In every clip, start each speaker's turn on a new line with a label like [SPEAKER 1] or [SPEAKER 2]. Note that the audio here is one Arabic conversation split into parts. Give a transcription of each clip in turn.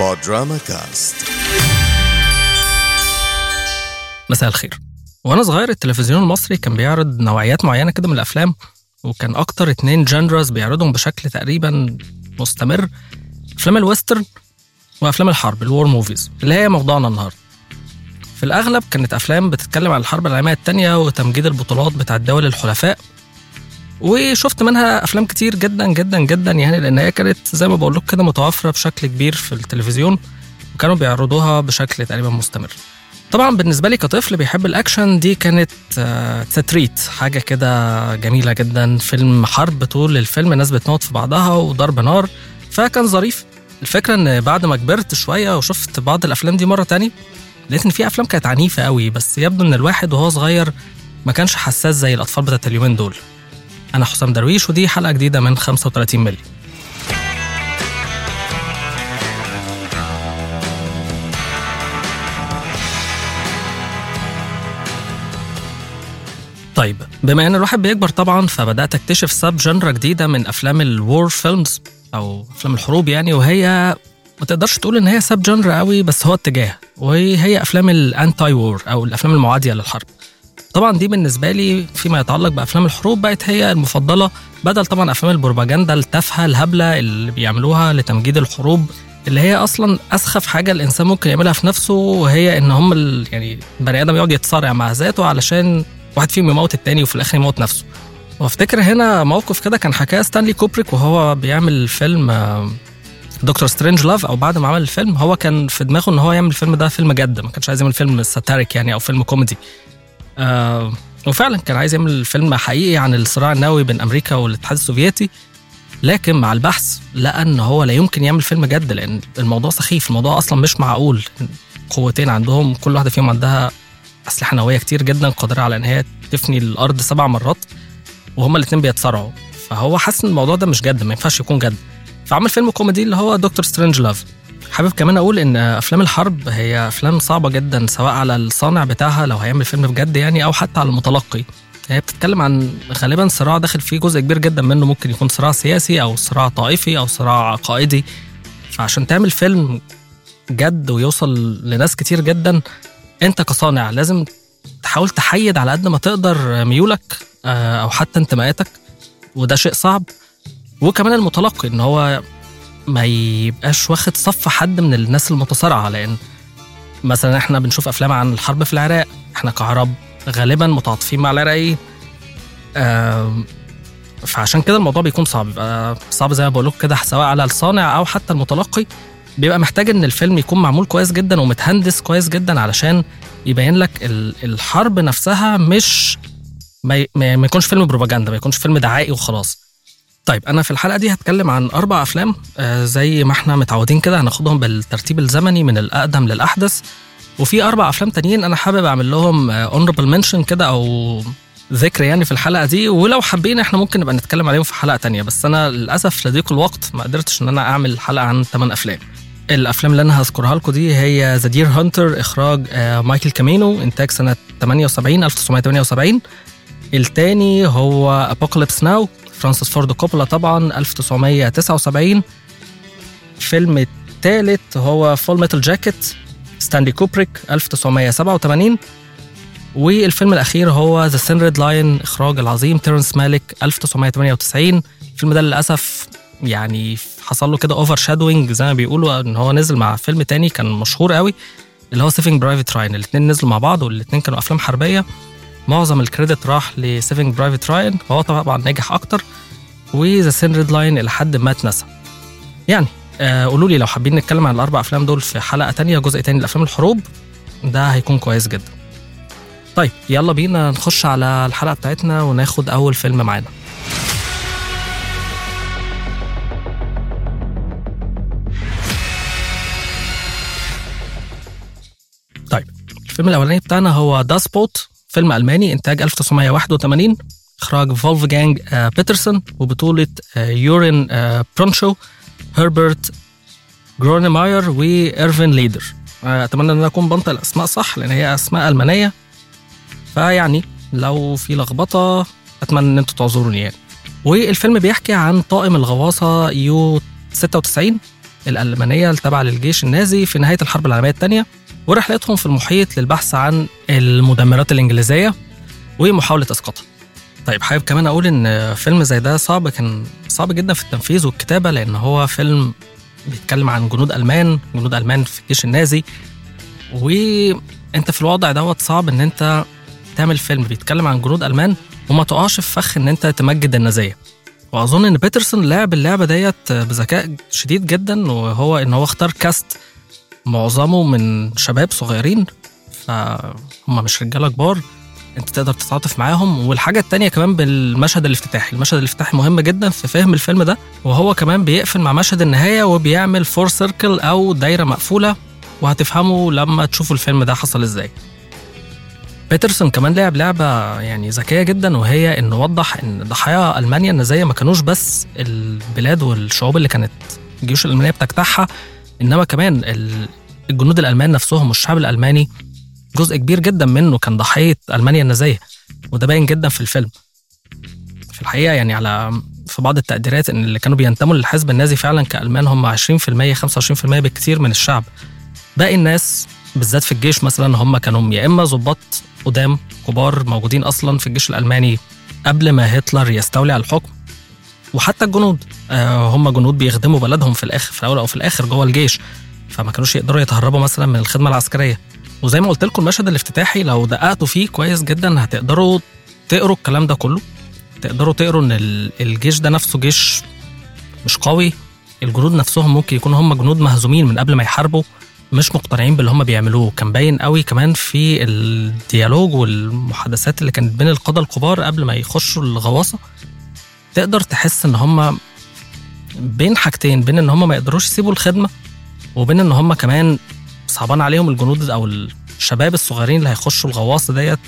[SPEAKER 1] بودراما كاست
[SPEAKER 2] مساء الخير. وأنا صغير التلفزيون المصري كان بيعرض نوعيات معينة كده من الأفلام وكان أكتر اتنين genres بيعرضهم بشكل تقريبا مستمر أفلام ال western وأفلام الحرب ال war movies اللي هي موضوعنا النهارده. في الأغلب كانت أفلام بتتكلم عن الحرب العالمية الثانية وتمجيد البطولات بتاع الدول الحلفاء وشفت منها أفلام كتير جدا جدا جدا يعني لأن هي كانت زي ما بقول لكم كده متوفرة بشكل كبير في التلفزيون وكانوا بيعرضوها بشكل تقريبا مستمر. طبعا بالنسبة لي كطفل بيحب الأكشن دي كانت آه، تتريت حاجة كده جميلة جدا. فيلم حرب طول الفيلم الناس بتموت في بعضها وضرب نار فكان ظريف. الفكرة إن بعد ما كبرت شوية وشفت بعض الأفلام دي مرة تاني لقيت إن في أفلام كانت عنيفة قوي بس يبدو إن الواحد وهو صغير ما كانش حساس زي الأطفال بتاعت اليومين دول. أنا حسام درويش ودي حلقة جديدة من 35 ملي طيب بما إن الواحد بيكبر طبعا فبدأت أكتشف sub-genre جديدة من أفلام ال war films أو أفلام الحروب يعني وهي ما تقدرش تقول إن هي sub-genre قوي بس هو اتجاه وهي أفلام ال anti-war أو الأفلام المعادية للحرب. طبعا دي بالنسبة لي فيما يتعلق بأفلام الحروب بقت هي المفضلة بدل طبعا أفلام البروباجندا التافهة الهبلة اللي بيعملوها لتمجيد الحروب اللي هي أصلا أسخف حاجة الإنسان ممكن يعملها في نفسه وهي إن هم يعني البني آدم يقعد يتصارع مع ذاته علشان واحد فيهم يموت التاني وفي الآخر يموت نفسه. وافتكر هنا موقف كده كان حكاه ستانلي كوبريك وهو بيعمل فيلم آه، Dr. Strangelove أو بعد ما عمل الفيلم هو كان في دماغه إن هو يعمل الفيلم ده فيلم جد ما كانش عايز يعمل فيلم satiric يعني أو فيلم كوميدي. آه وفعلا كان عايز يعمل فيلم حقيقي عن الصراع النووي بين أمريكا والاتحاد السوفيتي لكن مع البحث لقى إن هو لا يمكن يعمل فيلم جد لأن الموضوع سخيف الموضوع أصلا مش معقول. قوتين عندهم كل واحدة فيهم عندها أسلحة نووية كتير جدا قادرة على إن هي تفني الأرض سبع مرات وهما الاثنين بيتصارعوا. فهو حاسس إن الموضوع ده مش جد ما ينفعش يكون جد. فعمل فيلم كوميدي اللي هو Dr. Strangelove حابب كمان أقول إن أفلام الحرب هي أفلام صعبة جدا سواء على الصانع بتاعها لو هيعمل فيلم بجد يعني أو حتى على المتلقي. هي بتتكلم عن غالبا صراع داخل فيه جزء كبير جدا منه ممكن يكون صراع سياسي أو صراع طائفي أو صراع عقائدي. فعشان تعمل فيلم جد ويوصل لناس كتير جدا أنت كصانع لازم تحاول تحيد على قد ما تقدر ميولك آه، أو حتى انتماءاتك. وده شيء صعب. وكمان المتلقي إن هو ما يبقاش واخد صف حد من الناس المتصارعة لأن مثلا إحنا بنشوف أفلام عن الحرب في العراق إحنا كعرب غالبا متعاطفين مع العراقيين آم، فعشان كده الموضوع بيكون صعب بيبقى صعب زي ما بقول لكم كده سواء على الصانع أو حتى المتلقي بيبقى محتاج إن الفيلم يكون معمول كويس جدا ومتهندس كويس جدا علشان يبين لك ال- الحرب نفسها مش ما يكونش فيلم بروباجندا ما يكونش فيلم دعائي وخلاص. طيب أنا في الحلقة دي هتكلم عن أربع أفلام آه، زي ما إحنا متعودين كده هناخدهم بالترتيب الزمني من الأقدم للأحدث. وفي أربع أفلام تانيين أنا حابب أعمل لهم honorable mention كده أو ذكر يعني في الحلقة دي. ولو حابين إحنا ممكن نبقى نتكلم عليهم في حلقة تانية بس أنا للأسف لضيق الوقت ما قدرتش إن أنا أعمل حلقة عن 8 أفلام. الأفلام اللي أنا هذكرها لكم دي هي The Deer Hunter إخراج آه، مايكل تشيمينو إنتاج سنة 78 1978 التاني هو Apocalypse Now فرانسيس فورد كوبولا طبعا 1979 الفيلم الثالث هو Full Metal Jacket ستانلي كوبريك 1987 والفيلم الأخير هو The Thin Red Line إخراج العظيم تيرنس مالك 1998 الفيلم ده للأسف يعني حصل له كده overshadowing زي ما بيقولوا إن هو نزل مع فيلم تاني كان مشهور قوي اللي هو Saving Private Ryan الاثنين نزلوا مع بعض والاثنين كانوا أفلام حربية. معظم ال credit راح ل Saving Private Ryan وهو طبعا نجح أكتر و The Thin Red Line إلى حد ما اتنسى. يعني آه قولوا لي لو حابين نتكلم عن الأربع أفلام دول في حلقة تانية جزء تاني لأفلام الحروب ده هيكون كويس جدا. طيب يلا بينا نخش على الحلقة بتاعتنا وناخد أول فيلم معانا. طيب الفيلم الأولاني بتاعنا هو Das Boot فيلم ألماني إنتاج 1981 إخراج فولفجانج آه، بيترسون وبطولة آه، يورجن آه، بروشنو هربرت جرونيماير وإيرفين ليدر. أتمنى إن أنا أكون بنطق الأسماء صح لأن هي أسماء ألمانية. فيعني لو في لخبطة أتمنى إن أنتوا تعذروني يعني. والفيلم بيحكي عن طاقم الغواصة U 96 الألمانية التابعة للجيش النازي في نهاية الحرب العالمية الثانية. ورحلتهم في المحيط للبحث عن المدمرات الإنجليزية ومحاولة إسقاطها. طيب حابب كمان أقول إن فيلم زي ده صعب كان صعب جدا في التنفيذ والكتابة لأن هو فيلم بيتكلم عن جنود ألمان جنود ألمان في الجيش النازي. وأنت في الوضع دوت صعب إن أنت تعمل فيلم بيتكلم عن جنود ألمان وما تقعش في فخ إن أنت تمجد النازية. وأظن إن بيترسون لعب اللعبة ديت بذكاء شديد جدا وهو إن هو اختار كاست معظمه من شباب صغيرين. فهم مش رجالة كبار انت تقدر تتعاطف معاهم. والحاجة التانية كمان بالمشهد الافتتاحي. المشهد الافتتاحي مهم جدا في فهم الفيلم ده وهو كمان بيقفل مع مشهد النهاية وبيعمل فور سيركل أو دايرة مقفولة. وهتفهموا لما تشوفوا الفيلم ده حصل إزاي. بيترسون كمان لعب لعبة يعني ذكية جدا وهي إنه وضح إن ضحايا ألمانيا النازية ما كانوش بس البلاد والشعوب اللي كانت الجيوش الألمانية بتجتاحها إنما كمان الجنود الألمان نفسهم والشعب الألماني جزء كبير جدا منه كان ضحية ألمانيا النازية وده باين جدا في الفيلم. في الحقيقة يعني على في بعض التقديرات إن اللي كانوا بينتموا للحزب النازي فعلا كألمان هم 20% 25% بالكثير من الشعب. باقي الناس بالذات في الجيش مثلا هم كانوا يا إما ضباط قدام كبار موجودين أصلا في الجيش الألماني قبل ما هتلر يستولي على الحكم وحتى الجنود. آه هم جنود بيخدموا بلدهم في الآخر في الأول أو في الآخر جوه الجيش. فما كانوش يقدروا يتهربوا مثلا من الخدمة العسكرية. وزي ما قلت لكم المشهد الافتتاحي لو دققتوا فيه كويس جدا هتقدروا تقروا الكلام ده كله. تقدروا تقروا إن الجيش ده نفسه جيش مش قوي. الجنود نفسهم ممكن يكونوا هم جنود مهزومين من قبل ما يحاربوا مش مقتنعين باللي هم بيعملوه. كان باين قوي كمان في الديالوج والمحادثات اللي كانت بين القادة الكبار قبل ما يخشوا الغواصة. تقدر تحس إن هم بين حاجتين بين إن هم ما يقدروش يسيبوا الخدمة وبين إن هم كمان صعبان عليهم الجنود أو الشباب الصغيرين اللي هيخشوا الغواصة ديت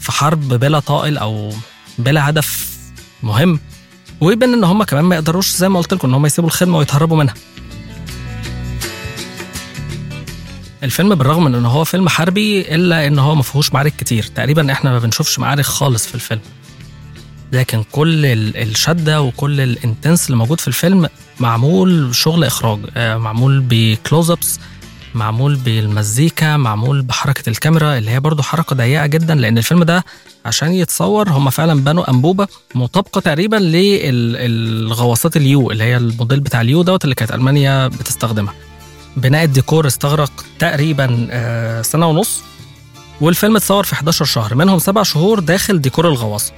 [SPEAKER 2] في حرب بلا طائل أو بلا هدف مهم. وبين إن هم كمان ما يقدروش زي ما قلت لكم إن هم يسيبوا الخدمة ويتهربوا منها. الفيلم بالرغم من إن هو فيلم حربي إلا إن هو ما فيهوش معارك كتير. تقريبا إحنا ما بنشوفش معارك خالص في الفيلم. لكن كل الشدة وكل الانتنس اللي موجود في الفيلم معمول شغل إخراج. معمول ب close ups معمول بالمزيكا معمول بحركة الكاميرا اللي هي برضو حركة ضيقة جدا لأن الفيلم ده عشان يتصور هم فعلا بنوا أنبوبة مطابقة تقريبا للغواصات ال U اللي هي الموديل بتاع ال U دوت اللي كانت ألمانيا بتستخدمها. بناء الديكور استغرق تقريبا سنة ونص والفيلم اتصور في 11 شهر منهم سبع شهور داخل ديكور الغواصة.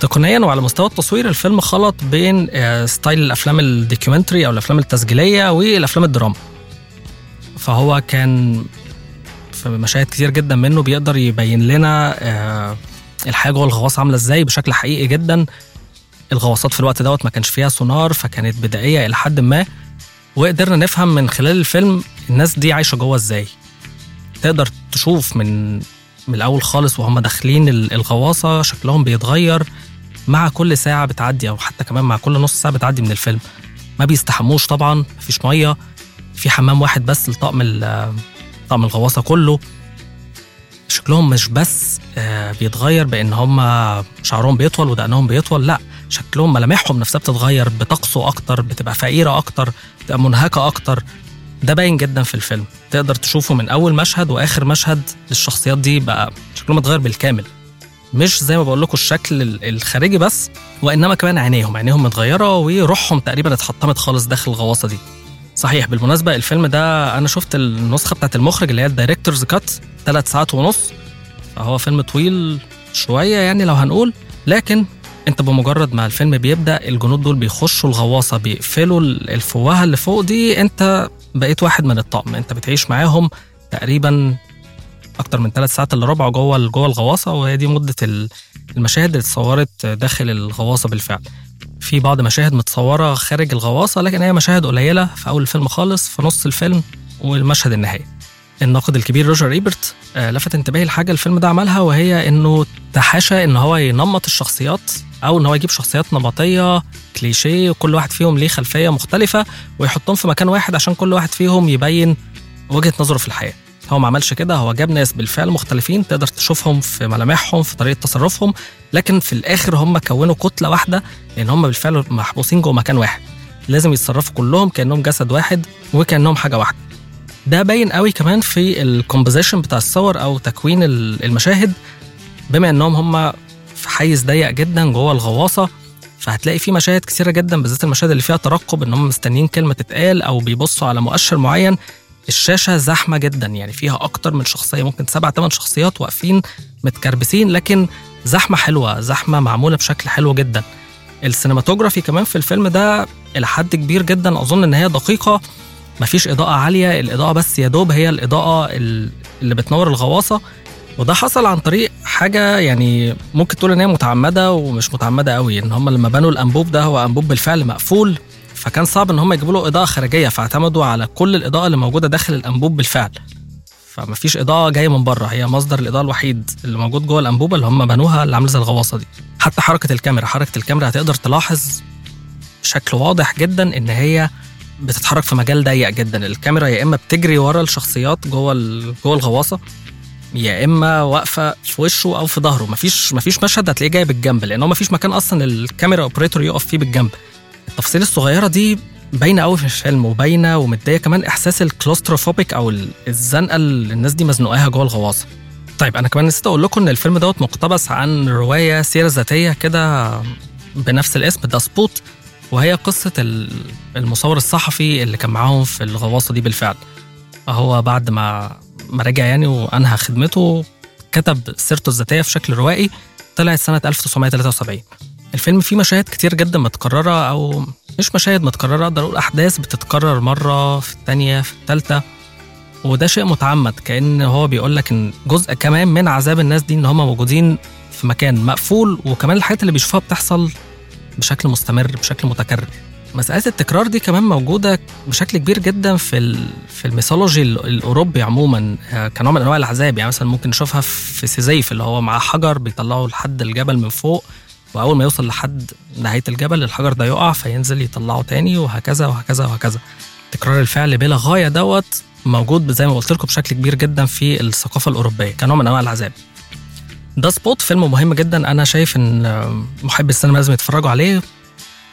[SPEAKER 2] تقنيا وعلى مستوى التصوير الفيلم خلط بين style الأفلام ال documentary أو الأفلام التسجيلية والأفلام الدراما. فهو كان في مشاهد كتير جدا منه بيقدر يبين لنا الحاجة جوه الغواصه عاملة إزاي بشكل حقيقي جدا. الغواصات في الوقت دوت ما كانش فيها سونار فكانت بدائية إلى حد ما. وقدرنا نفهم من خلال الفيلم الناس دي عايشة جوه إزاي. تقدر تشوف من من الأول خالص وهم داخلين الغواصة شكلهم بيتغير مع كل ساعة بتعدي أو حتى كمان مع كل نص ساعة بتعدي من الفيلم. ما بيستحموش طبعا مفيش مية في حمام واحد بس لطقم طقم الغواصة كله. شكلهم مش بس بيتغير بأن هم شعرهم بيطول ودقنهم بيطول لأ شكلهم ملامحهم نفسها بتتغير بتقسو أكتر بتبقى فقيرة أكتر بتبقى منهكة أكتر. ده باين جدا في الفيلم. تقدر تشوفه من أول مشهد وآخر مشهد للشخصيات دي بقى شكلهم اتغير بالكامل. مش زي ما بقول لكم الشكل الخارجي بس وإنما كمان عينيهم عينيهم متغيرة وروحهم تقريبا اتحطمت خالص داخل الغواصة دي. صحيح بالمناسبة الفيلم ده أنا شفت النسخة بتاعت المخرج اللي هي ال director's cut ثلاث ساعات ونص. فهو فيلم طويل شوية يعني لو هنقول لكن أنت بمجرد ما الفيلم بيبدأ الجنود دول بيخشوا الغواصة بيقفلوا الفوهة اللي فوق دي أنت بقيت واحد من الطاقم. انت بتعيش معاهم تقريبا أكتر من ثلاث ساعات إلا ربع جوه جوه الغواصة وهي دي مدة المشاهد اللي اتصورت داخل الغواصة بالفعل. في بعض مشاهد متصورة خارج الغواصة لكن هي مشاهد قليلة في أول الفيلم خالص في نص الفيلم والمشهد النهائي. الناقد الكبير روجر ايبرت لفت انتباهي لحاجة الفيلم ده عملها وهي إنه تحاشى إن هو ينمط الشخصيات أو إن هو يجيب شخصيات نمطية كليشيه وكل واحد فيهم ليه خلفية مختلفة ويحطهم في مكان واحد عشان كل واحد فيهم يبين وجهة نظره في الحياة. هو ما عملش كده هو جاب ناس بالفعل مختلفين تقدر تشوفهم في ملامحهم في طريقة تصرفهم لكن في الآخر هم كونوا كتلة واحدة لأن هم بالفعل محبوسين جوه مكان واحد. لازم يتصرفوا كلهم كأنهم جسد واحد وكأنهم حاجة واحدة. ده باين قوي كمان في الكومبوزيشن بتاع الصور أو تكوين المشاهد بما إنهم هم في حيز ضيق جدا جوه الغواصة فهتلاقي في مشاهد كثيره جدا بالذات المشاهد اللي فيها ترقب إن هم مستنيين كلمة تتقال أو بيبصوا على مؤشر معين الشاشة زحمة جدا يعني فيها أكتر من شخصية ممكن سبع ثمان شخصيات واقفين متكربسين لكن زحمة حلوة زحمة معمولة بشكل حلو جدا. السينماتوجرافي كمان في الفيلم ده إلى حد كبير جدا أظن إن هي دقيقة مفيش إضاءة عالية الإضاءة بس يا دوب هي الإضاءة اللي بتنور الغواصة. وده حصل عن طريق حاجة يعني ممكن تقول إن هي متعمدة ومش متعمدة قوي إن هم لما بنوا الأنبوب ده هو أنبوب بالفعل مقفول فكان صعب إن هم يجيبوا له إضاءة خارجية فاعتمدوا على كل الإضاءة اللي موجودة داخل الأنبوب بالفعل. فمفيش إضاءة جاية من بره هي مصدر الإضاءة الوحيد اللي موجود جوه الانبوبه اللي هم بنوها اللي عاملة زي الغواصة دي. حتى حركة الكاميرا حركة الكاميرا هتقدر تلاحظ بشكل واضح جدا إن هي بتتحرك في مجال ضيق جدا. الكاميرا يا إما بتجري ورا الشخصيات جوه جوه الغواصة يا إما واقفة في وشه أو في ظهره. مفيش مفيش مشهد هتلاقيه جاي بالجنب لأن هو مفيش مكان أصلا ال camera operator يقف فيه بالجنب. التفاصيل الصغيرة دي باينة قوي في الفيلم وباينة ومدية كمان إحساس ال claustrophobic أو الزنقة اللي الناس دي مزنوقاها جوه الغواصة. طيب أنا كمان نسيت أقول لكم إن الفيلم دوت مقتبس عن رواية سيرة ذاتية كده بنفس الاسم Das Boot وهي قصة المصور الصحفي اللي كان معاهم في الغواصة دي بالفعل. هو بعد ما ما رجع يعني وأنهى خدمته كتب سيرته الذاتية في شكل روائي طلعت سنة 1973 الفيلم فيه مشاهد كتير جدا متكررة أو مش مشاهد متكررة أقدر أقول أحداث بتتكرر مرة في الثانية في الثالثه وده شيء متعمد كأن هو بيقول لك إن جزء كمان من عذاب الناس دي إن هم موجودين في مكان مقفول وكمان الحاجات اللي بيشوفوها بتحصل بشكل مستمر بشكل متكرر. مسألة التكرار دي كمان موجودة بشكل كبير جدا في في ال mythology الأوروبي عموما آه، كنوع من أنواع العذاب. يعني مثلا ممكن نشوفها في سيزيف اللي هو معاه حجر بيطلعه لحد الجبل من فوق وأول ما يوصل لحد نهاية الجبل الحجر ده يقع فينزل يطلعه تاني وهكذا وهكذا وهكذا. تكرار الفعل بلا غاية دوت موجود زي ما قلت لكم بشكل كبير جدا في الثقافة الأوروبية كنوع من أنواع العذاب. Das Boot فيلم مهم جدا. أنا شايف إن محب السينما لازم يتفرجوا عليه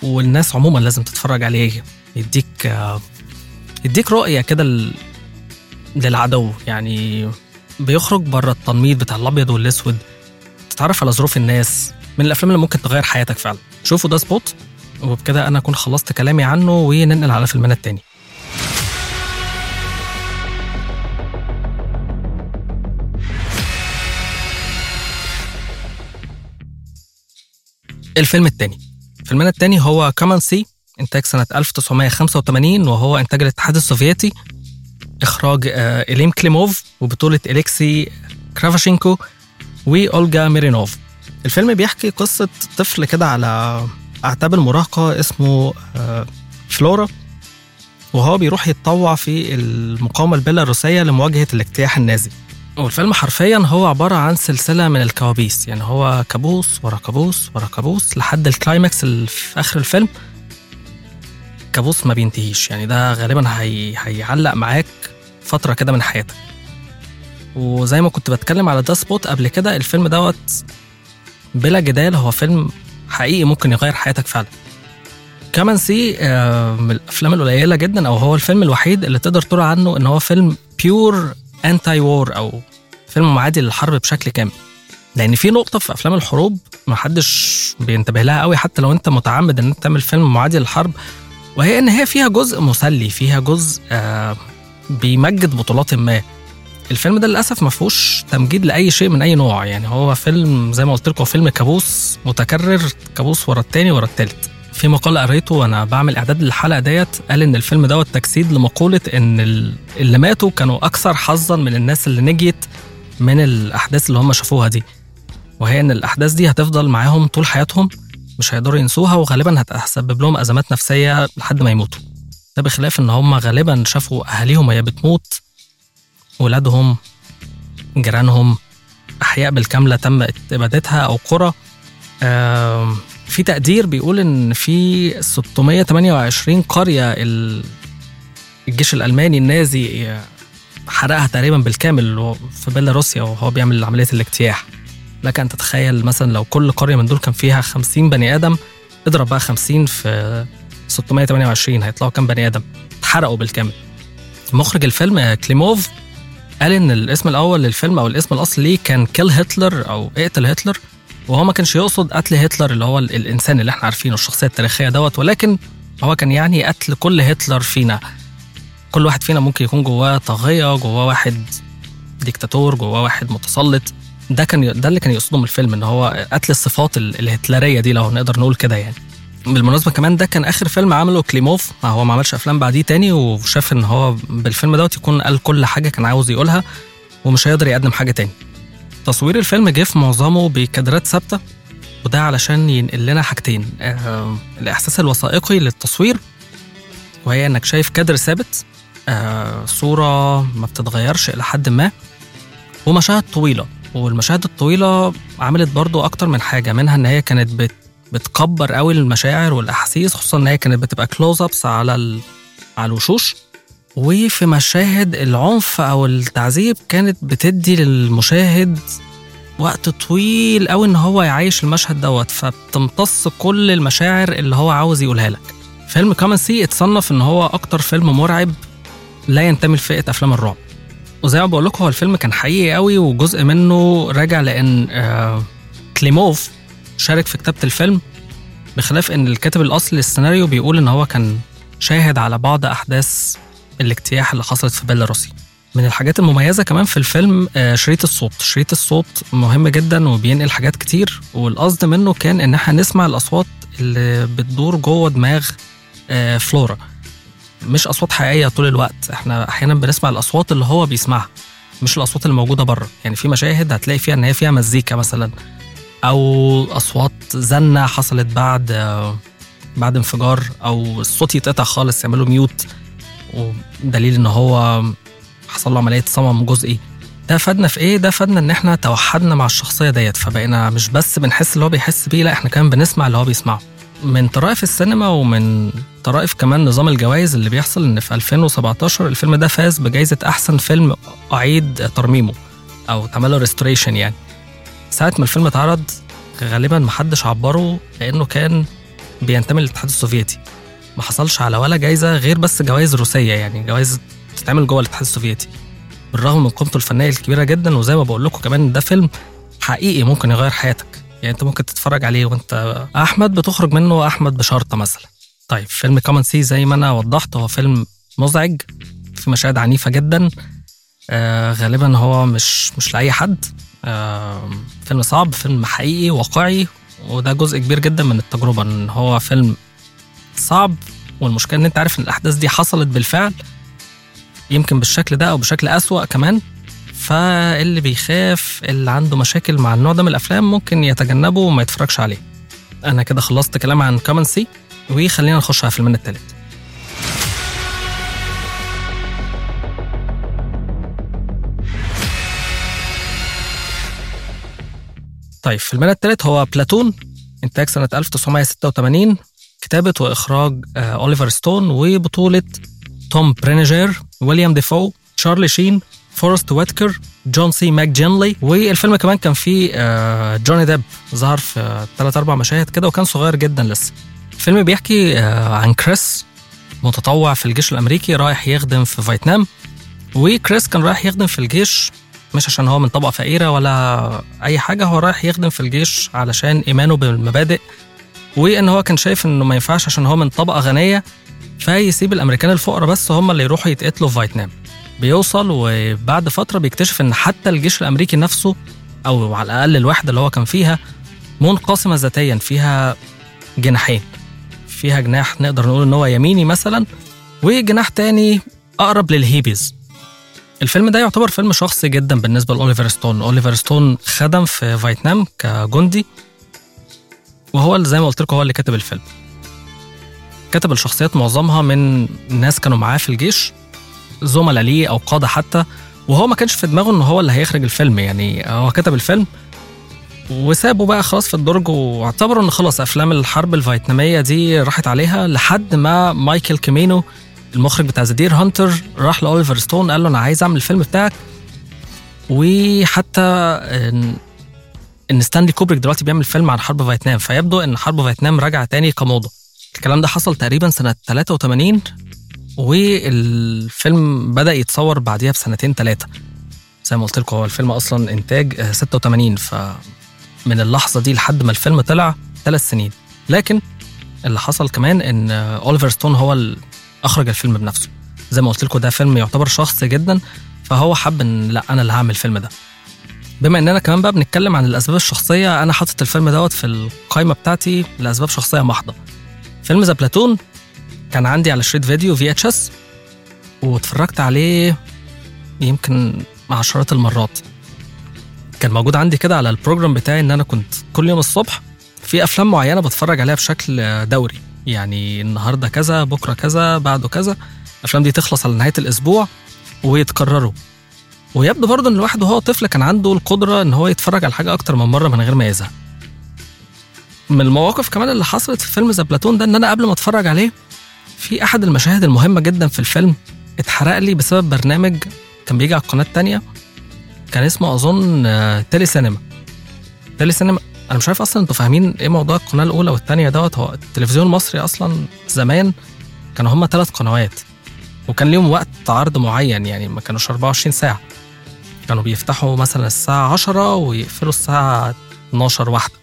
[SPEAKER 2] والناس عموما لازم تتفرج عليه. يديك يديك رؤية كده للعدو. يعني بيخرج بره التنميط بتاع الأبيض والأسود. تتعرف على ظروف الناس. من الأفلام اللي ممكن تغير حياتك فعلا. شوفوا ده سبوت وبكده أنا أكون خلصت كلامي عنه وننقل على فيلمنا التاني. الفيلم التاني. فيلمنا التاني هو Come and See إنتاج سنة 1985 وهو إنتاج الاتحاد السوفيتي. إخراج آه، إليم كليموف وبطولة إليكسي كرافاشينكو وأولجا ميرينوف. الفيلم بيحكي قصة طفل كده على أعتاب المراهقة اسمه آه، فلورا. وهو بيروح يتطوع في المقاومة البيلاروسية لمواجهة الاجتياح النازي. والفيلم حرفيا هو عبارة عن سلسلة من الكوابيس. يعني هو كابوس ورا كابوس ورا كابوس لحد ال climax اللي في آخر الفيلم. كابوس ما بينتهيش. يعني ده غالبا هي... هيعلق معاك فترة كده من حياتك. وزي ما كنت بتكلم على Das Boot قبل كده الفيلم دوت بلا جدال هو فيلم حقيقي ممكن يغير حياتك فعلا. Come and See آه، من الأفلام القليلة جدا أو هو الفيلم الوحيد اللي تقدر تقول عنه إن هو فيلم pure anti-war أو فيلم معادي للحرب بشكل كامل. لأن في نقطة في أفلام الحروب ما حدش بينتبه لها قوي حتى لو أنت متعمد إن أنت تعمل فيلم معادي للحرب وهي إن هي فيها جزء مسلي فيها جزء آه بيمجد بطولات ما. الفيلم ده للأسف ما فيهوش تمجيد لأي شيء من أي نوع يعني هو فيلم زي ما قلت لكم فيلم كابوس متكرر كابوس ورا التاني ورا التالت. في مقال قريته وأنا بعمل إعداد للحلقة ديت قال إن الفيلم دوت تجسيد لمقولة إن اللي ماتوا كانوا أكثر حظا من الناس اللي نجيت من الأحداث اللي هم شافوها دي. وهي إن الأحداث دي هتفضل معاهم طول حياتهم مش هيقدروا ينسوها وغالبا هتسبب لهم أزمات نفسية لحد ما يموتوا. ده بخلاف إن هم غالبا شافوا أهاليهم وهي بتموت ولادهم جيرانهم أحياء بالكاملة تم إبادتها أو قرى. في تقدير بيقول إن في 628 قرية الجيش الألماني النازي حرقها تقريبا بالكامل في بيلاروسيا وهو بيعمل عملية الاجتياح. لك أن تتخيل مثلا لو كل قرية من دول كان فيها 50 بني آدم اضرب بقى 50 في 628 هيطلعوا كام بني آدم؟ اتحرقوا بالكامل. مخرج الفيلم كليموف قال إن الاسم الأول للفيلم أو الاسم الأصلي ليه كان كيل هتلر أو اقتل هتلر. وهو ما كانش يقصد قتل هتلر اللي هو ال- الإنسان اللي إحنا عارفينه الشخصية التاريخية دوت. ولكن هو كان يعني قتل كل هتلر فينا. كل واحد فينا ممكن يكون جواه طاغية جواه واحد ديكتاتور جواه واحد متسلط. ده كان ده اللي كان يقصده من الفيلم إن هو قتل الصفات ال- الهتلرية دي لو نقدر نقول كده يعني. بالمناسبة كمان ده كان آخر فيلم عمله كليموف. ما هو ما عملش أفلام بعديه تاني وشاف إن هو بالفيلم دوت يكون قال كل حاجة كان عاوز يقولها ومش هيقدر يقدم حاجة تاني. تصوير الفيلم جه في معظمه بكادرات ثابتة وده علشان ينقل لنا حاجتين آه الإحساس الوثائقي للتصوير وهي إنك شايف كادر ثابت آه صورة ما بتتغيرش إلى حد ما ومشاهد طويلة والمشاهد الطويلة عملت برضو أكتر من حاجة منها إن هي كانت بت بتكبر قوي المشاعر والأحاسيس خصوصا إن هي كانت بتبقى كلوز ابس على ال... على الوشوش. وفي مشاهد العنف أو التعذيب كانت بتدي للمشاهد وقت طويل قوي إن هو يعيش المشهد دوت فبتمتص كل المشاعر اللي هو عاوز يقولها لك. فيلم Come and See اتصنف إن هو أكتر فيلم مرعب لا ينتمي لفئة أفلام الرعب. وزي ما بقول لكم هو الفيلم كان حقيقي قوي وجزء منه راجع لأن آه كليموف شارك في كتابة الفيلم بخلاف إن الكاتب الاصلي للسيناريو بيقول إن هو كان شاهد على بعض أحداث الاجتياح اللي حصلت في بيلاروسي. من الحاجات المميزة كمان في الفيلم آه، شريط الصوت. شريط الصوت مهم جدا وبينقل حاجات كتير والقصد منه كان إن إحنا نسمع الأصوات اللي بتدور جوه دماغ آه، فلورا. مش أصوات حقيقية طول الوقت. إحنا أحيانا بنسمع الأصوات اللي هو بيسمعها مش الأصوات اللي موجوده بره. يعني في مشاهد هتلاقي فيها إن هي فيها مزيكا مثلا أو أصوات زنة حصلت بعد آه، بعد انفجار أو الصوت يتقطع خالص يعملوا ميوت. ودليل إن هو حصل له عملية صمم جزئي. ده فادنا في إيه؟ ده فادنا إن إحنا توحدنا مع الشخصية ديت. فبقينا مش بس بنحس اللي هو بيحس بيه لا إحنا كمان بنسمع اللي هو بيسمعه. من طرائف السينما ومن طرائف كمان نظام الجوائز اللي بيحصل إن في 2017 الفيلم ده فاز بجائزه أحسن فيلم أعيد ترميمه أو اتعمل ريستوريشن يعني. ساعة ما الفيلم اتعرض غالبا محدش عبره لأنه كان بينتمي للاتحاد السوفيتي. ما حصلش على ولا جايزة غير بس جوائز روسية يعني جوائز بتتعمل جوه الاتحاد السوفيتي. بالرغم من قيمته الفنية الكبيرة جدا وزي ما بقول لكم كمان ده فيلم حقيقي ممكن يغير حياتك. يعني انت ممكن تتفرج عليه وانت أحمد بتخرج منه أحمد بشرطة مثلا. طيب فيلم Come and See زي ما أنا وضحت هو فيلم مزعج في مشاهد عنيفة جدا. آه غالبا هو مش مش لأي حد. آه فيلم صعب فيلم حقيقي واقعي وده جزء كبير جدا من التجربة إن هو فيلم صعب والمشكلة إن أنت عارف إن الأحداث دي حصلت بالفعل يمكن بالشكل ده أو بشكل أسوأ كمان. فاللي بيخاف اللي عنده مشاكل مع النوع ده من الأفلام ممكن يتجنبه وما يتفرجش عليه. أنا كده خلصت كلام عن Come and See وخلينا نخش على فيلمنا التالت. طيب فيلمنا التالت هو بلاتون انتاج سنة 1986 كتابة وإخراج آه، أوليفر ستون وبطولة توم برينجر ويليام دافو تشارلي شين فورست ويتكر جون سي ماكجينلي والفيلم كمان كان فيه آه، جوني ديب ظهر في ثلاث أربع مشاهد كده وكان صغير جدا لسه. الفيلم بيحكي آه، عن كريس متطوع في الجيش الأمريكي رايح يخدم في فيتنام وكريس كان رايح يخدم في الجيش مش عشان هو من طبقة فقيرة ولا أي حاجة هو رايح يخدم في الجيش علشان إيمانه بالمبادئ وإن هو كان شايف إنه ما ينفعش عشان هو من طبقة غنية فيسيب الأمريكان الفقراء بس هم اللي يروحوا يتقتلوا في فيتنام. بيوصل وبعد فترة بيكتشف إن حتى الجيش الأمريكي نفسه أو على الأقل الوحدة اللي هو كان فيها منقسمة ذاتيا فيها جناحين. فيها جناح نقدر نقول إن هو يميني مثلا وجناح تاني أقرب للهيبيز. الفيلم ده يعتبر فيلم شخصي جدا بالنسبة لأوليفر ستون. أوليفر ستون خدم في فيتنام كجندي. وهو زي ما قلت لكم هو اللي كاتب الفيلم. كتب الشخصيات معظمها من ناس كانوا معاه في الجيش زملاء ليه أو قادة حتى وهو ما كانش في دماغه إن هو اللي هيخرج الفيلم يعني. هو كتب الفيلم وسابه بقى خلاص في الدرج واعتبروا إن خلاص أفلام الحرب الفيتنامية دي راحت عليها لحد ما مايكل كيمينو المخرج بتاع The Deer Hunter راح لأوليفر ستون قال له أنا عايز أعمل الفيلم بتاعك. وحتى إن إن ستانلي كوبريك دلوقتي بيعمل فيلم عن حرب فيتنام فيبدو إن حرب فيتنام راجعة تاني كموضة. الكلام ده حصل تقريبا سنة 83 والفيلم بدأ يتصور بعديها بسنتين ثلاثة زي ما قلت لكم هو الفيلم أصلا إنتاج 86 فمن اللحظة دي لحد ما الفيلم طلع ثلاث سنين. لكن اللي حصل كمان إن أوليفر ستون هو اللي أخرج الفيلم بنفسه. زي ما قلت لكم ده فيلم يعتبر شخصي جدا فهو حب إن لأ أنا اللي هعمل الفيلم ده. بما اننا كمان بقى بنتكلم عن الأسباب الشخصية أنا حاطط الفيلم دوت في القائمه بتاعتي لأسباب شخصية محضة. فيلم The Platoon كان عندي على شريط فيديو VHS واتفرجت عليه يمكن عشرات المرات. كان موجود عندي كده على ال program بتاعي إن أنا كنت كل يوم الصبح في أفلام معينة بتفرج عليها بشكل دوري. يعني النهارده كذا بكرة كذا بعده كذا. الأفلام دي تخلص على نهاية الأسبوع ويتكرروا. ويبدو برضه إن الواحد وهو طفل كان عنده القدرة إن هو يتفرج على حاجة أكتر من مرة من غير ما يزهق. من المواقف كمان اللي حصلت في فيلم The Platoon ده إن أنا قبل ما أتفرج عليه في أحد المشاهد المهمة جدا في الفيلم اتحرق لي بسبب برنامج كان بيجي على القناة التانية كان اسمه أظن تيلي سينما تيلي سينما أنا مش عارف أصلا أنتوا فاهمين إيه موضوع القناة الأولى والثانيه دوت هو التلفزيون المصري أصلا زمان كانوا هما ثلاث قنوات وكان ليهم وقت عرض معين يعني ما كانوش 24 ساعة. كانوا بيفتحوا مثلا الساعة 10 ويقفلوا الساعة 12 واحدة.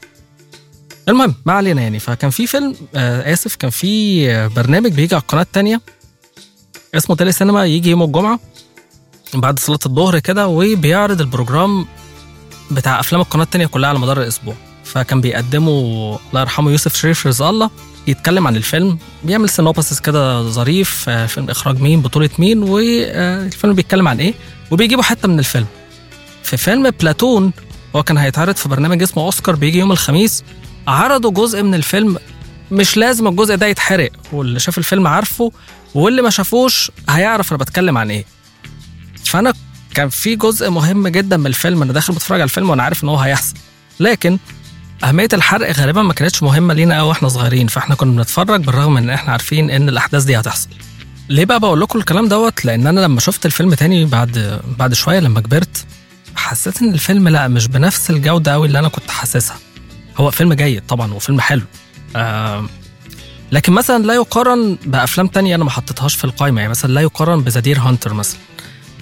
[SPEAKER 2] المهم ما علينا يعني. فكان في فيلم آه آسف كان في برنامج بيجي على القناة الثانية اسمه تيلي سينما يجي يوم الجمعة بعد صلاة الظهر كده وبيعرض ال program بتاع أفلام القناة الثانية كلها على مدار الأسبوع. فكان بيقدمه الله يرحمه يوسف شريف رزق الله يتكلم عن الفيلم بيعمل synopsis كده ظريف فيلم إخراج مين بطولة مين والفيلم بيتكلم عن إيه؟ وبيجيبوا حتة من الفيلم. في فيلم بلاتون هو كان هيتعرض في برنامج اسمه أوسكار بيجي يوم الخميس عرضوا جزء من الفيلم مش لازم الجزء ده يتحرق واللي شاف الفيلم عارفه واللي ما شافوش هيعرف أنا بتكلم عن إيه. فأنا كان في جزء مهم جدا من الفيلم أنا داخل بتفرج على الفيلم وأنا عارف إن هو هيحصل. لكن أهمية الحرق غالبا ما كانتش مهمة لينا قوي وإحنا صغيرين فإحنا كنا بنتفرج بالرغم من إن إحنا عارفين إن الأحداث دي هتحصل. ليه بقى بقول لكم الكلام دوت؟ لأن أنا لما شفت الفيلم تاني بعد بعد شوية لما كبرت حسيت إن الفيلم لأ مش بنفس الجودة قوي اللي أنا كنت حاسسها. هو فيلم جيد طبعا وفيلم حلو. آه لكن مثلا لا يقارن بأفلام تانية أنا ما حطيتهاش في القائمه يعني مثلا لا يقارن ب The Deer Hunter مثلا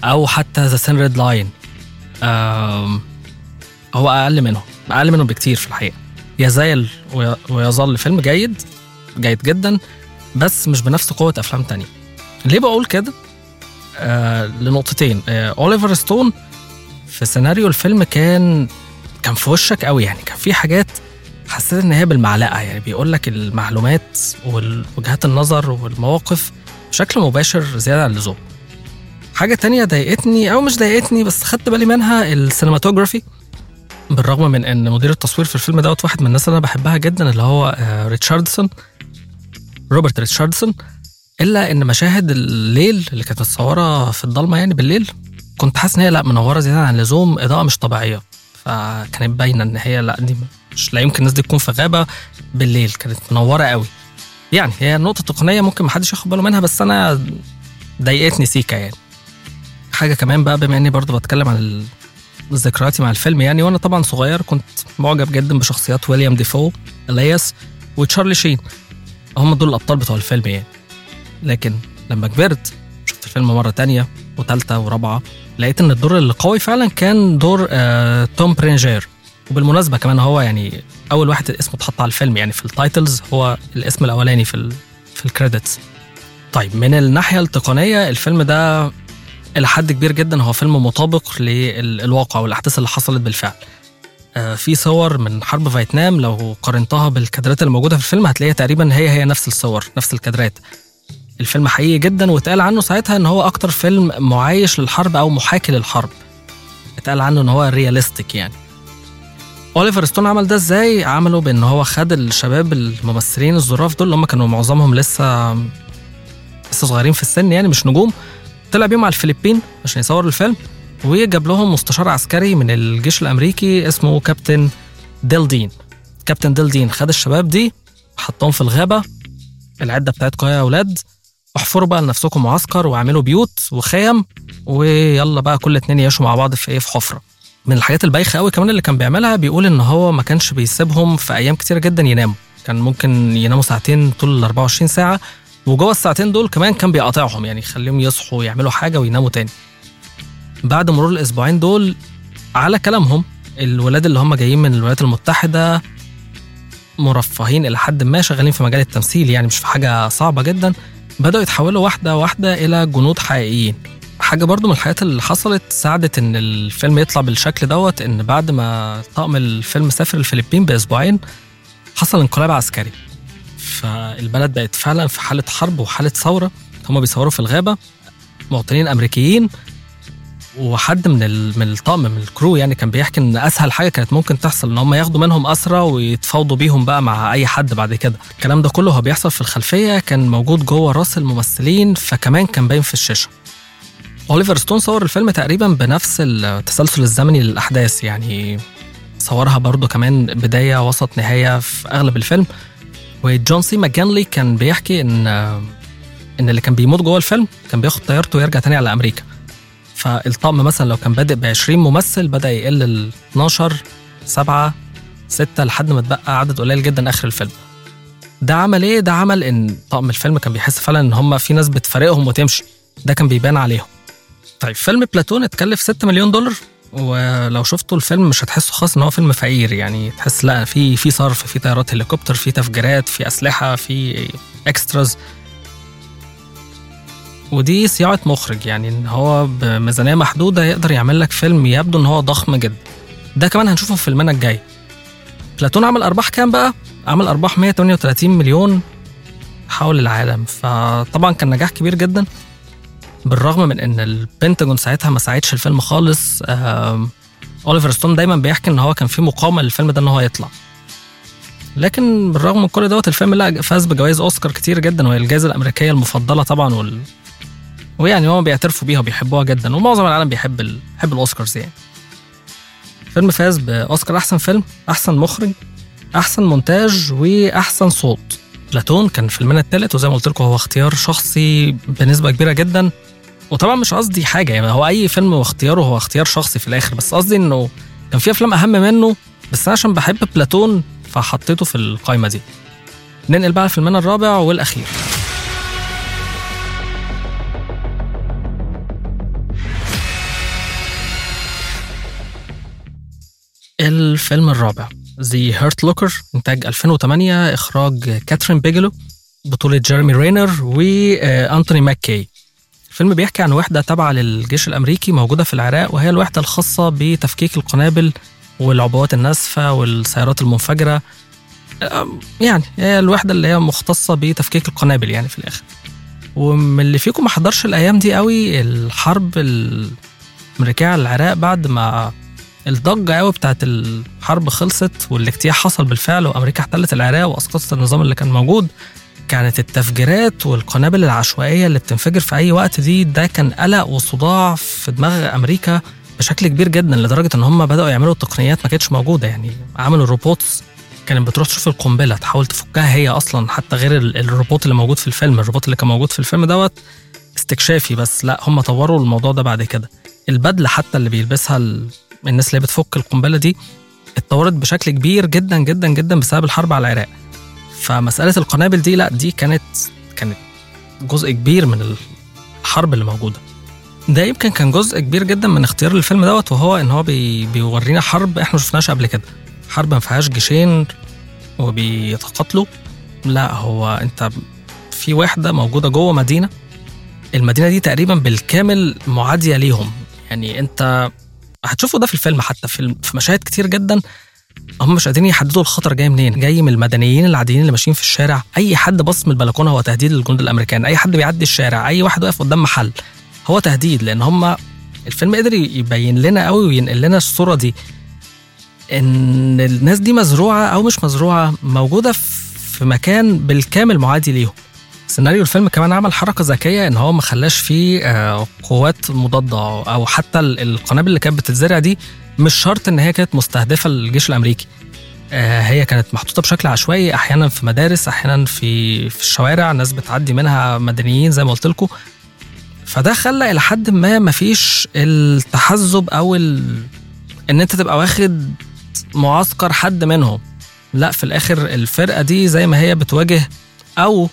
[SPEAKER 2] أو حتى The Thin Red Line. هو أقل منهم أقل منهم بكتير في الحقيقة. يزال ويظل فيلم جيد جيد جدا بس مش بنفس قوة أفلام تانية. ليه بقول كده؟ آه لنقطتين. آه أوليفر ستون في سيناريو الفيلم كان كان في وشك قوي يعني. كان في حاجات حسيت إن هي بالمعلقة يعني. بيقول لك المعلومات ووجهات النظر والمواقف بشكل مباشر زيادة عن اللزوم. حاجة تانية ضايقتني أو مش ضايقتني بس خدت بالي منها ال cinematography. بالرغم من إن مدير التصوير في الفيلم دوت واحد من الناس اللي أنا بحبها جدا اللي هو ريتشاردسون روبرت ريتشاردسون. إلا إن مشاهد الليل اللي كانت متصورة في الضلمة يعني بالليل كنت حاسس إن هي لأ منورة زيادة عن اللزوم إضاءة مش طبيعية. فكانت باينة إن هي لأ دي مش لا يمكن الناس دي تكون في غابة بالليل كانت منورة قوي. يعني هي نقطة تقنية ممكن محدش ياخد باله منها بس أنا ضايقتني سيكا يعني. حاجة كمان بقى بما إني برضو بتكلم عن ذكرياتي مع الفيلم يعني وأنا طبعا صغير كنت معجب جدا بشخصيات ويليام ديفو إلياس وتشارلي شين. هم دول الأبطال بتوع الفيلم يعني. لكن لما كبرت شفت الفيلم مرة تانية وثالثه ورابعة لقيت إن الدور اللي قوي فعلا كان دور آه توم برينجير. وبالمناسبة كمان هو يعني أول واحد اسمه اتحط على الفيلم يعني في ال titles هو الاسم الأولاني في ال في ال credits. طيب من الناحية التقنية الفيلم ده إلى حد كبير جدا هو فيلم مطابق للواقع والأحداث اللي حصلت بالفعل. آه في صور من حرب فيتنام لو قارنتها بالكادرات اللي موجوده في الفيلم هتلاقيها تقريبا هي هي نفس الصور نفس الكادرات. الفيلم حقيقي جدا واتقال عنه ساعتها إن هو أكتر فيلم معايش للحرب أو محاكي للحرب. اتقال عنه إن هو realistic يعني. أوليفر ستون عمل ده إزاي؟ عمله بإن هو خد الشباب الممثلين الظراف دول اللي هم كانوا معظمهم لسه لسه صغيرين في السن يعني مش نجوم. طلع بيهم على الفلبين عشان يصوروا الفيلم وجاب لهم مستشار عسكري من الجيش الأمريكي اسمه كابتن ديل داي كابتن ديل داي خد الشباب دي حطهم في الغابة العدة بتاعتكم يا أولاد. احفروا بقى لنفسكم معسكر واعملوا بيوت وخيم ويلا بقى كل اتنين يعيشوا مع بعض في إيه في حفرة. من الحاجات البايخة قوي كمان اللي كان بيعملها بيقول إن هو ما كانش بيسيبهم في أيام كتيرة جدا يناموا. كان ممكن يناموا ساعتين طول ال 24 ساعة وجوه الساعتين دول كمان كان بيقاطعهم يعني يخليهم يصحوا يعملوا حاجة ويناموا تاني. بعد مرور الأسبوعين دول على كلامهم الولاد اللي هم جايين من الولايات المتحدة مرفهين إلى حد ما شغالين في مجال التمثيل يعني مش في حاجة صعبة جدا. بدأوا يتحولوا واحدة واحدة إلى جنود حقيقيين. حاجة برضو من الحاجات اللي حصلت ساعدت إن الفيلم يطلع بالشكل دوت إن بعد ما طاقم الفيلم سافر الفلبين بأسبوعين حصل انقلاب عسكري. فالبلد بقت فعلا في حالة حرب وحالة ثورة. هم بيصوروا في الغابة مواطنين أمريكيين وحد من من الطاقم من ال crew يعني كان بيحكي إن أسهل حاجة كانت ممكن تحصل إن هم ياخدوا منهم اسرى ويتفاوضوا بيهم بقى مع أي حد بعد كده. الكلام ده كله هو بيحصل في الخلفية كان موجود جوه راس الممثلين فكمان كان باين في الشاشة. أوليفر ستون صور الفيلم تقريبا بنفس التسلسل الزمني للأحداث يعني صورها برضه كمان بداية وسط نهاية في أغلب الفيلم. وجون سي ماكجينلي كان بيحكي ان إن اللي كان بيموت جوه الفيلم كان بياخد طيارته ويرجع تاني على أمريكا. فالطقم مثلا لو كان بادئ ب 20 ممثل بدأ يقل ل 12 7 6 لحد ما اتبقى عدد قليل جدا آخر الفيلم. ده عمل إيه؟ ده عمل إن طقم الفيلم كان بيحس فعلا إن هم في ناس بتفارقهم وتمشي. ده كان بيبان عليهم. طيب فيلم بلاتون اتكلف 6 مليون دولار ولو شفتوا الفيلم مش هتحسوا خالص إن هو فيلم فقير. يعني تحس لا في في صرف في طيارات هليكوبتر في تفجيرات في أسلحة في extras ودي صياعة مخرج يعني إن هو بميزانية محدودة يقدر يعمل لك فيلم يبدو إن هو ضخم جدا. ده كمان هنشوفه في فيلمنا الجاي. بلاتون عمل أرباح كام بقى؟ عمل أرباح 138 مليون حول العالم. فطبعا كان نجاح كبير جدا بالرغم من إن البنتاجون ساعتها ما ساعدش الفيلم خالص. أوليفر ستون دايما بيحكي إن هو كان في مقاومة للفيلم ده إن هو يطلع. لكن بالرغم من كل دوت الفيلم لا فاز بجوائز أوسكار كتير جدا وهي الجائزه الأمريكية المفضلة طبعا. ويعني هم بيعترفوا بيها وبيحبوها جدا ومعظم العالم بيحب ال... بيحب الأوسكارز يعني. الفيلم فاز بأوسكار أحسن فيلم أحسن مخرج أحسن مونتاج وأحسن صوت. بلاتون كان فيلمنا الثالث وزي ما قلت لكم هو اختيار شخصي بنسبة كبيرة جدا. وطبعا مش قصدي حاجة يعني هو أي فيلم واختياره هو اختيار شخصي في الآخر بس قصدي إنه كان في أفلام أهم منه بس أنا عشان بحب بلاتون فحطيته في القائمه دي. ننقل بقى لفيلمنا الرابع والأخير. الفيلم الرابع The Hurt Locker إنتاج 2008 إخراج كاترين بيجلو بطولة جيرمي رينر وأنتوني ماككي. الفيلم بيحكي عن وحدة تابعة للجيش الأمريكي موجودة في العراق وهي الوحدة الخاصة بتفكيك القنابل والعبوات الناسفة والسيارات المنفجرة. يعني هي الوحدة اللي هي مختصة بتفكيك القنابل يعني في الآخر. ومن اللي فيكم ما حضرش الأيام دي قوي الحرب الأمريكية على العراق بعد ما الضجة قوي بتاعت الحرب خلصت والاجتياح حصل بالفعل وأمريكا احتلت العراق وأسقطت النظام اللي كان موجود. كانت التفجيرات والقنابل العشوائية اللي بتنفجر في أي وقت دي ده كان قلق وصداع في دماغ أمريكا بشكل كبير جدا لدرجة إن هم بدأوا يعملوا تقنيات ما كانتش موجودة. يعني عملوا robots كانت بتروح تشوف القنبلة تحاول تفكها هي أصلا حتى غير ال- الروبوت اللي موجود في الفيلم. الروبوت اللي كان موجود في الفيلم دوت استكشافي بس لأ هم طوروا الموضوع ده بعد كده. البدلة حتى اللي بيلبسها الناس اللي بتفك القنبلة دي اتطورت بشكل كبير جدا جدا جدا بسبب الحرب على العراق. فمسألة القنابل دي لا دي كانت كانت جزء كبير من الحرب اللي موجودة. ده يمكن كان جزء كبير جدا من اختيار الفيلم دوت وهو إن هو بي بيورينا حرب إحنا ما شفناش قبل كده. حرب ما فيهاش جيشين وبيتقاتلوا. لا هو أنت في وحدة موجودة جوه مدينة. المدينة دي تقريبا بالكامل معادية ليهم. يعني أنت هتشوفوا ده في الفيلم حتى في في مشاهد كتير جدا هم مش قادرين يحددوا الخطر جاي منين. جاي من المدنيين العاديين اللي ماشيين في الشارع أي حد باص من البلكونة هو تهديد للجنود الأمريكان. أي حد بيعدي الشارع أي واحد واقف قدام محل هو تهديد لأن هم الفيلم قدر يبين لنا قوي وينقل لنا الصورة دي إن الناس دي مزروعة أو مش مزروعة موجودة في مكان بالكامل معادي ليهم. سيناريو الفيلم كمان عمل حركة ذكية إن هو ما خلاش فيه آه، قوات مضادة أو حتى ال- القنابل اللي كانت بتتزرع دي مش شرط إن هي كانت مستهدفة للجيش الأمريكي. آه، هي كانت محطوطة بشكل عشوائي أحيانا في مدارس أحيانا في في الشوارع ناس بتعدي منها مدنيين زي ما قلت لكم. فده خلى إلى حد ما مفيش التحزب أو ال... إن أنت تبقى واخد معسكر حد منهم. لا في الآخر الفرقة دي زي ما هي بتواجه أو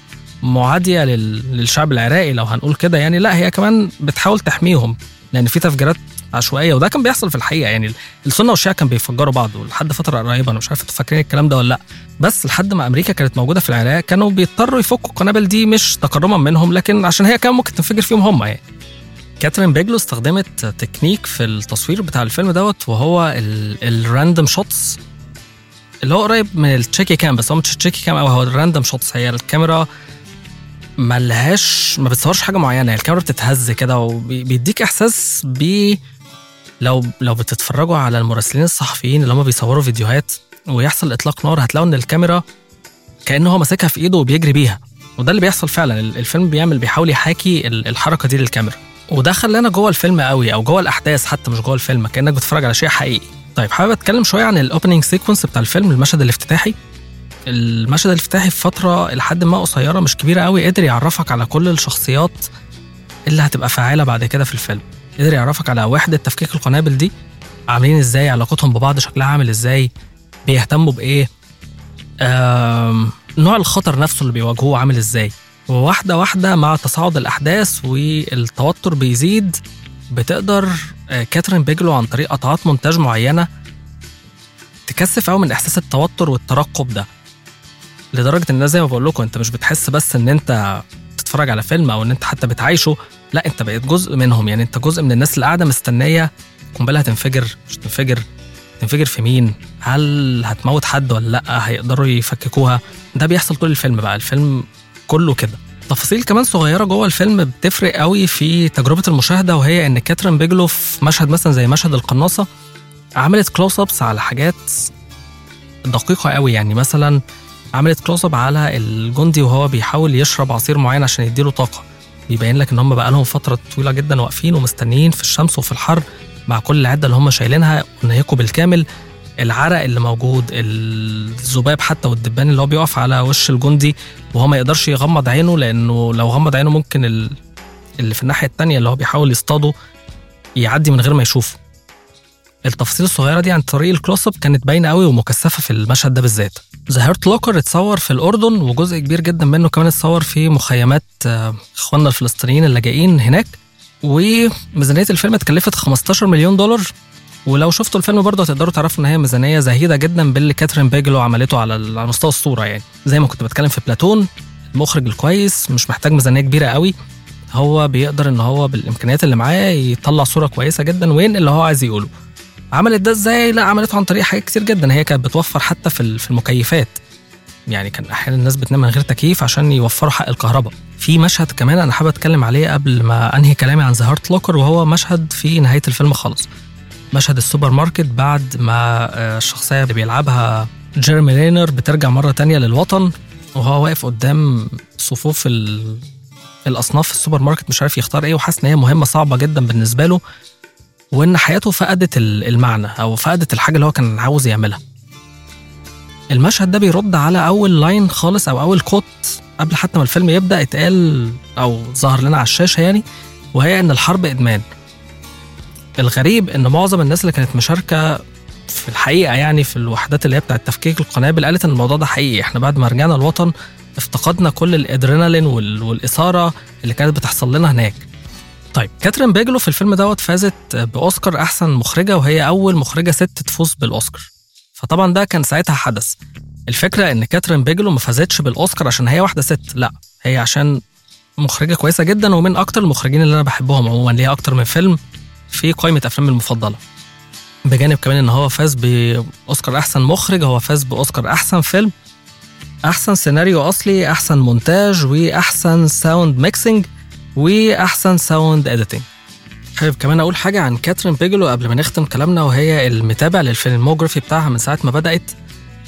[SPEAKER 2] معادية لل- للشعب العراقي لو هنقول كده يعني. لا هي كمان بتحاول تحميهم لأن في تفجيرات عشوائية وده كان بيحصل في الحقيقة. يعني السنة والشيعة كانوا بيفجروا بعض ولحد فترة قريبة أنا مش عارف أنتوا فاكرين الكلام ده ولا لا. بس لحد ما أمريكا كانت موجودة في العراق كانوا بيضطروا يفكوا القنابل دي مش تكرما منهم لكن عشان هي كان ممكن تنفجر فيهم هم يعني. كاترين بيجلو استخدمت تكنيك في التصوير بتاع الفيلم دوت وهو ال random shots اللي هو قريب من ال shaky cam بس هو مش ال shaky cam هو ال random shots هي الكاميرا ملهاش ما بتصورش حاجة معينة هي الكاميرا بتتهز كده وبيديك إحساس ب لو لو بتتفرجوا على المراسلين الصحفيين اللي هم بيصوروا فيديوهات ويحصل إطلاق نار هتلاقوا إن الكاميرا كأنه هو ماسكها في إيده وبيجري بيها. وده اللي بيحصل فعلا ال- الفيلم بيعمل بيحاول يحاكي ال- الحركة دي للكاميرا. وده خلانا جوه الفيلم قوي أو جوه الأحداث حتى مش جوه الفيلم كأنك بتتفرج على شيء حقيقي. طيب حابب أتكلم شوية عن ال opening sequence بتاع الفيلم المشهد الافتتاحي؟ المشهد الافتتاحي في فترة لحد ما قصيرة مش كبيرة قوي قدر يعرفك على كل الشخصيات اللي هتبقى فاعلة بعد كده في الفيلم. قدر يعرفك على وحده تفكيك القنابل دي عاملين إزاي علاقتهم ببعض شكلها عامل إزاي بيهتموا بإيه نوع الخطر نفسه اللي بيواجهوه عامل إزاي. وواحدة واحدة مع تصاعد الأحداث والتوتر بيزيد بتقدر آه، كاترين بيجلو عن طريق قطعات مونتاج معينة تكثف قوي من إحساس التوتر والترقب ده. لدرجة إن زي ما بقول لكم أنت مش بتحس بس إن أنت بتتفرج على فيلم أو إن أنت حتى بتعايشه لأ أنت بقيت جزء منهم. يعني أنت جزء من الناس اللي قاعدة مستنية قنبلة هتنفجر مش تنفجر تنفجر في مين؟ هل هتموت حد ولا لأ؟ هيقدروا يفككوها؟ ده بيحصل طول الفيلم بقى. الفيلم كله كده. تفاصيل كمان صغيرة جوه الفيلم بتفرق قوي في تجربة المشاهدة وهي إن كاترين بيجلو في مشهد مثلا زي مشهد القناصة عملت close ups على حاجات دقيقة قوي. يعني مثلا عملت close up على الجندي وهو بيحاول يشرب عصير معين عشان يديله طاقة. بيبين لك إن هم بقى لهم فترة طويلة جدا واقفين ومستنيين في الشمس وفي الحر مع كل العدة اللي هم شايلينها ونهيكوا بالكامل العرق اللي موجود الذباب حتى والدبان اللي هو بيقف على وش الجندي وهو ما يقدرش يغمض عينه لأنه لو غمض عينه ممكن ال- اللي في الناحية التانية اللي هو بيحاول يصطاده يعدي من غير ما يشوفه. التفاصيل الصغيرة دي عن طريق ال close up كانت باينة قوي ومكثفة في المشهد ده بالذات. The Locker اتصور في الأردن وجزء كبير جدا منه كمان اتصور في مخيمات آه، إخواننا الفلسطينيين اللاجئين هناك. وميزانية الفيلم اتكلفت 15 مليون دولار. ولو شفتوا الفيلم برضه هتقدروا تعرفوا إن هي ميزانية زهيدة جدا باللي كاترين بيجلو عملته على على مستوى الصورة يعني. زي ما كنت بتكلم في بلاتون المخرج الكويس مش محتاج ميزانية كبيرة قوي. هو بيقدر إن هو بالإمكانيات اللي معاه يطلع صورة كويسة جدا. وإن اللي هو عايز يقوله؟ عملت ده إزاي؟ لا عملته عن طريق حاجات كتير جدا. هي كانت بتوفر حتى في في المكيفات. يعني كان أحيانا الناس بتنام من غير تكييف عشان يوفروا حق الكهرباء. في مشهد كمان أنا حابب أتكلم عليه قبل ما أنهي كلامي عن The Hurt Locker وهو مشهد في نهاية الفيلم خالص. مشهد السوبر ماركت بعد ما آه، الشخصية اللي بيلعبها جيرمي رينر بترجع مرة تانية للوطن وهو واقف قدام صفوف ال... الأصناف في السوبر ماركت مش عارف يختار إيه وحاسس إن هي مهمة صعبة جدا بالنسبة له. وإن حياته فقدت ال- المعنى أو فقدت الحاجة اللي هو كان عاوز يعملها. المشهد ده بيرد على أول line خالص أو أول quote قبل حتى ما الفيلم يبدأ اتقال أو ظهر لنا على الشاشة يعني وهي إن الحرب إدمان. الغريب إن معظم الناس اللي كانت مشاركة في الحقيقة يعني في الوحدات اللي هي بتاعت تفكيك القنابل قالت إن الموضوع ده حقيقي. إحنا بعد ما رجعنا الوطن افتقدنا كل الأدرينالين وال- والإثارة اللي كانت بتحصل لنا هناك. طيب كاترين بيجلو في الفيلم دوت فازت بأوسكار أحسن مخرجة وهي أول مخرجة ست تفوز بالأوسكار. فطبعا ده كان ساعتها حدث. الفكرة إن كاترين بيجلو ما فازتش بالأوسكار عشان هي واحدة ست لا هي عشان مخرجة كويسة جدا ومن أكتر المخرجين اللي أنا بحبهم عموما ليها أكتر من فيلم في قائمة افلامي المفضلة. بجانب كمان إن هو فاز بأوسكار أحسن مخرج هو فاز بأوسكار أحسن فيلم أحسن سيناريو أصلي أحسن مونتاج وأحسن sound mixing وأحسن sound editing حابب كمان أقول حاجة عن كاترين بيجلو قبل ما نختم كلامنا وهي المتابع لل filmography بتاعها من ساعة ما بدأت.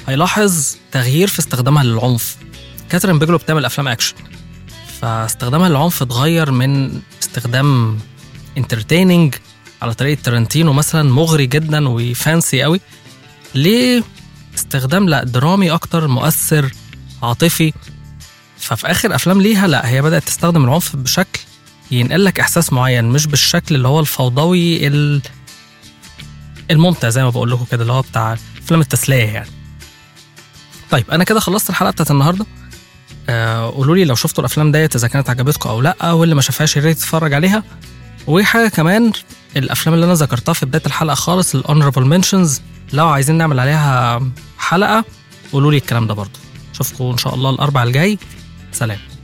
[SPEAKER 2] هيلاحظ تغيير في استخدامها للعنف. كاترين بيجلو بتعمل أفلام اكشن فاستخدامها للعنف اتغير من استخدام entertaining على طريقة تارانتينو مثلا مغري جدا و fancy قوي لاستخدام لا درامي أكتر مؤثر عاطفي. ففي آخر أفلام ليها لا هي بدأت تستخدم العنف بشكل ينقل لك إحساس معين مش بالشكل اللي هو الفوضوي ال- الممتع زي ما بقول لكم كده اللي هو بتاع افلام التسلية يعني. طيب أنا كده خلصت الحلقة بتاعت النهارده. آه قولوا لي لو شفتوا الأفلام ديت إذا كانت عجبتكم أو لأ واللي ما شافهاش يا ريت يتفرج عليها. وحاجة كمان الأفلام اللي أنا ذكرتها في بداية الحلقة خالص ال honorable mentions لو عايزين نعمل عليها حلقة قولوا لي الكلام ده برضه. اشوفكم إن شاء الله الأربع الجاي. سلام.